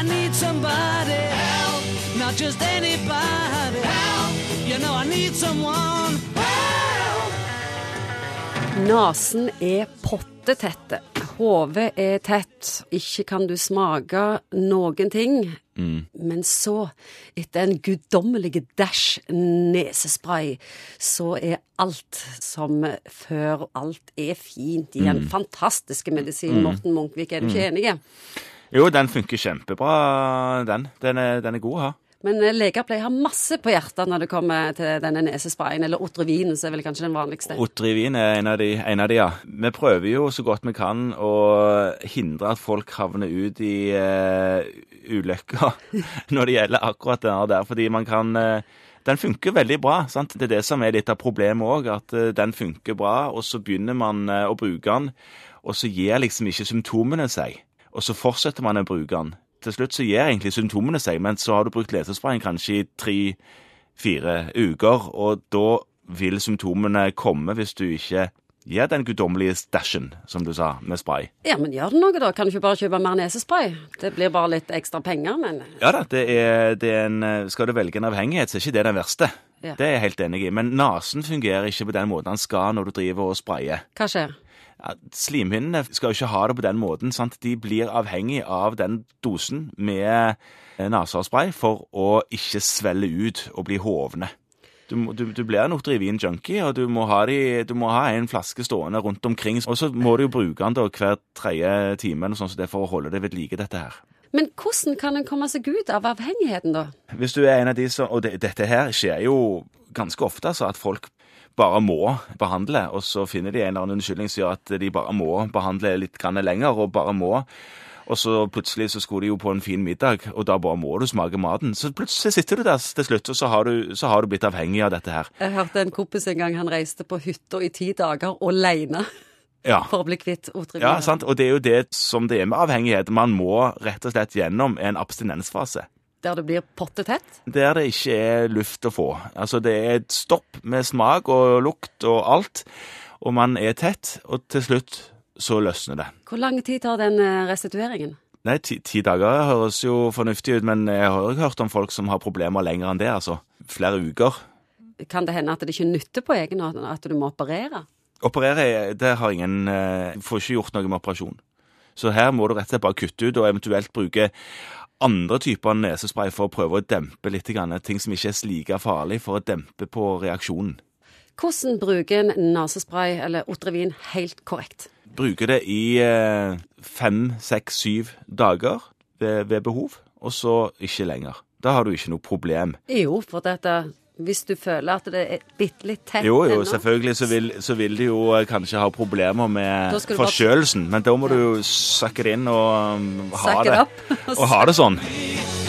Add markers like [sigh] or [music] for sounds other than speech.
I need somebody help, not just anybody help. You know I need someone help. Nasen er pottetette. Hodet er tett. Ikke kan du smake noen ting. Men så, etter en guddommelig dash nesespray, så er alt som før. Alt er fint igjen. Fantastiske medisin. Morten Munkvik, er du ikke enig? Jo, den funker kjempebra, den. Den er, den er god å ha. Men eh, leger pleier å ha masse på hjertet når det kommer til denne nesesprayen, eller Otrivin, som er vel kanskje den vanligste. Otrivin er en av, de, en av de, ja. Vi prøver jo så godt vi kan å hindre at folk havner ut i uh, ulykker [laughs] når det gjelder akkurat den der, fordi man kan uh, den funker veldig bra. sant? Det er det som er litt av problemet òg, at den funker bra, og så begynner man å bruke den, og så gir liksom ikke symptomene seg. Og så fortsetter man å bruke den. Til slutt så gir egentlig symptomene seg, men så har du brukt lesesprayen kanskje i tre-fire uker, og da vil symptomene komme hvis du ikke gir den guddommelige stæsjen, som du sa, med spray. Ja, men gjør det noe, da? Kan du ikke bare kjøpe mer nesespray? Det blir bare litt ekstra penger, men Ja da, det er, det er en, skal du velge en avhengighet, så er ikke det den verste. Ja. Det er jeg helt enig i. Men nesen fungerer ikke på den måten den skal når du driver og sprayer. hva skjer? Slimhinnene skal jo ikke ha det på den måten. sant? De blir avhengig av den dosen med eh, for å ikke svelle ut og bli hovne. Du, du, du blir en Otrivin-junkie, og du må, de, du må ha en flaske stående rundt omkring. Og så må du jo bruke den da hver tredje time eller sånn så det for å holde det ved like, dette her. Men hvordan kan en komme seg ut av avhengigheten, da? Hvis du er en av de som Og det, dette her skjer jo ganske ofte, altså, at folk bare må behandle, og så finner de en eller annen unnskyldning som gjør at de bare må behandle litt grann lenger, og bare må. Og så plutselig så skulle de jo på en fin middag, og da bare må du smake maten. Så plutselig sitter du der til slutt, og så har du, så har du blitt avhengig av dette her. Jeg hørte en kompis en gang han reiste på hytta i ti dager alene Ja. for å bli kvitt Otrivin. Ja, sant? Og det er jo det som det er med avhengighet. Man må rett og slett gjennom en abstinensfase. Der det blir pottetett. Der det ikke er luft å få. Altså det er et stopp med smak og lukt og alt, og man er tett, og til slutt så løsner det. Hvor lang tid tar den eh, restitueringen? Nei, ti, ti dager høres jo fornuftig ut, men jeg har jo hørt om folk som har problemer lenger enn det, altså. Flere uker. Kan det hende at det ikke nytter på egen hånd, at du må operere? Operere, det har ingen eh, Får ikke gjort noe med operasjon. Så her må du rett og slett bare kutte ut, og eventuelt bruke andre typer nesespray for å prøve å dempe litt grann, ting som ikke er like farlig, for å dempe på reaksjonen. Hvordan bruke en nesespray eller Otrevin helt korrekt? Bruke det i eh, fem, seks, syv dager ved, ved behov, og så ikke lenger. Da har du ikke noe problem. Jo, for dette hvis du føler at det er bitte litt tett Jo, jo, selvfølgelig så vil, så vil de jo eh, kanskje ha problemer med du forkjølelsen, men da må du jo sakke det inn og um, ha det, up. og ha det sånn. [laughs]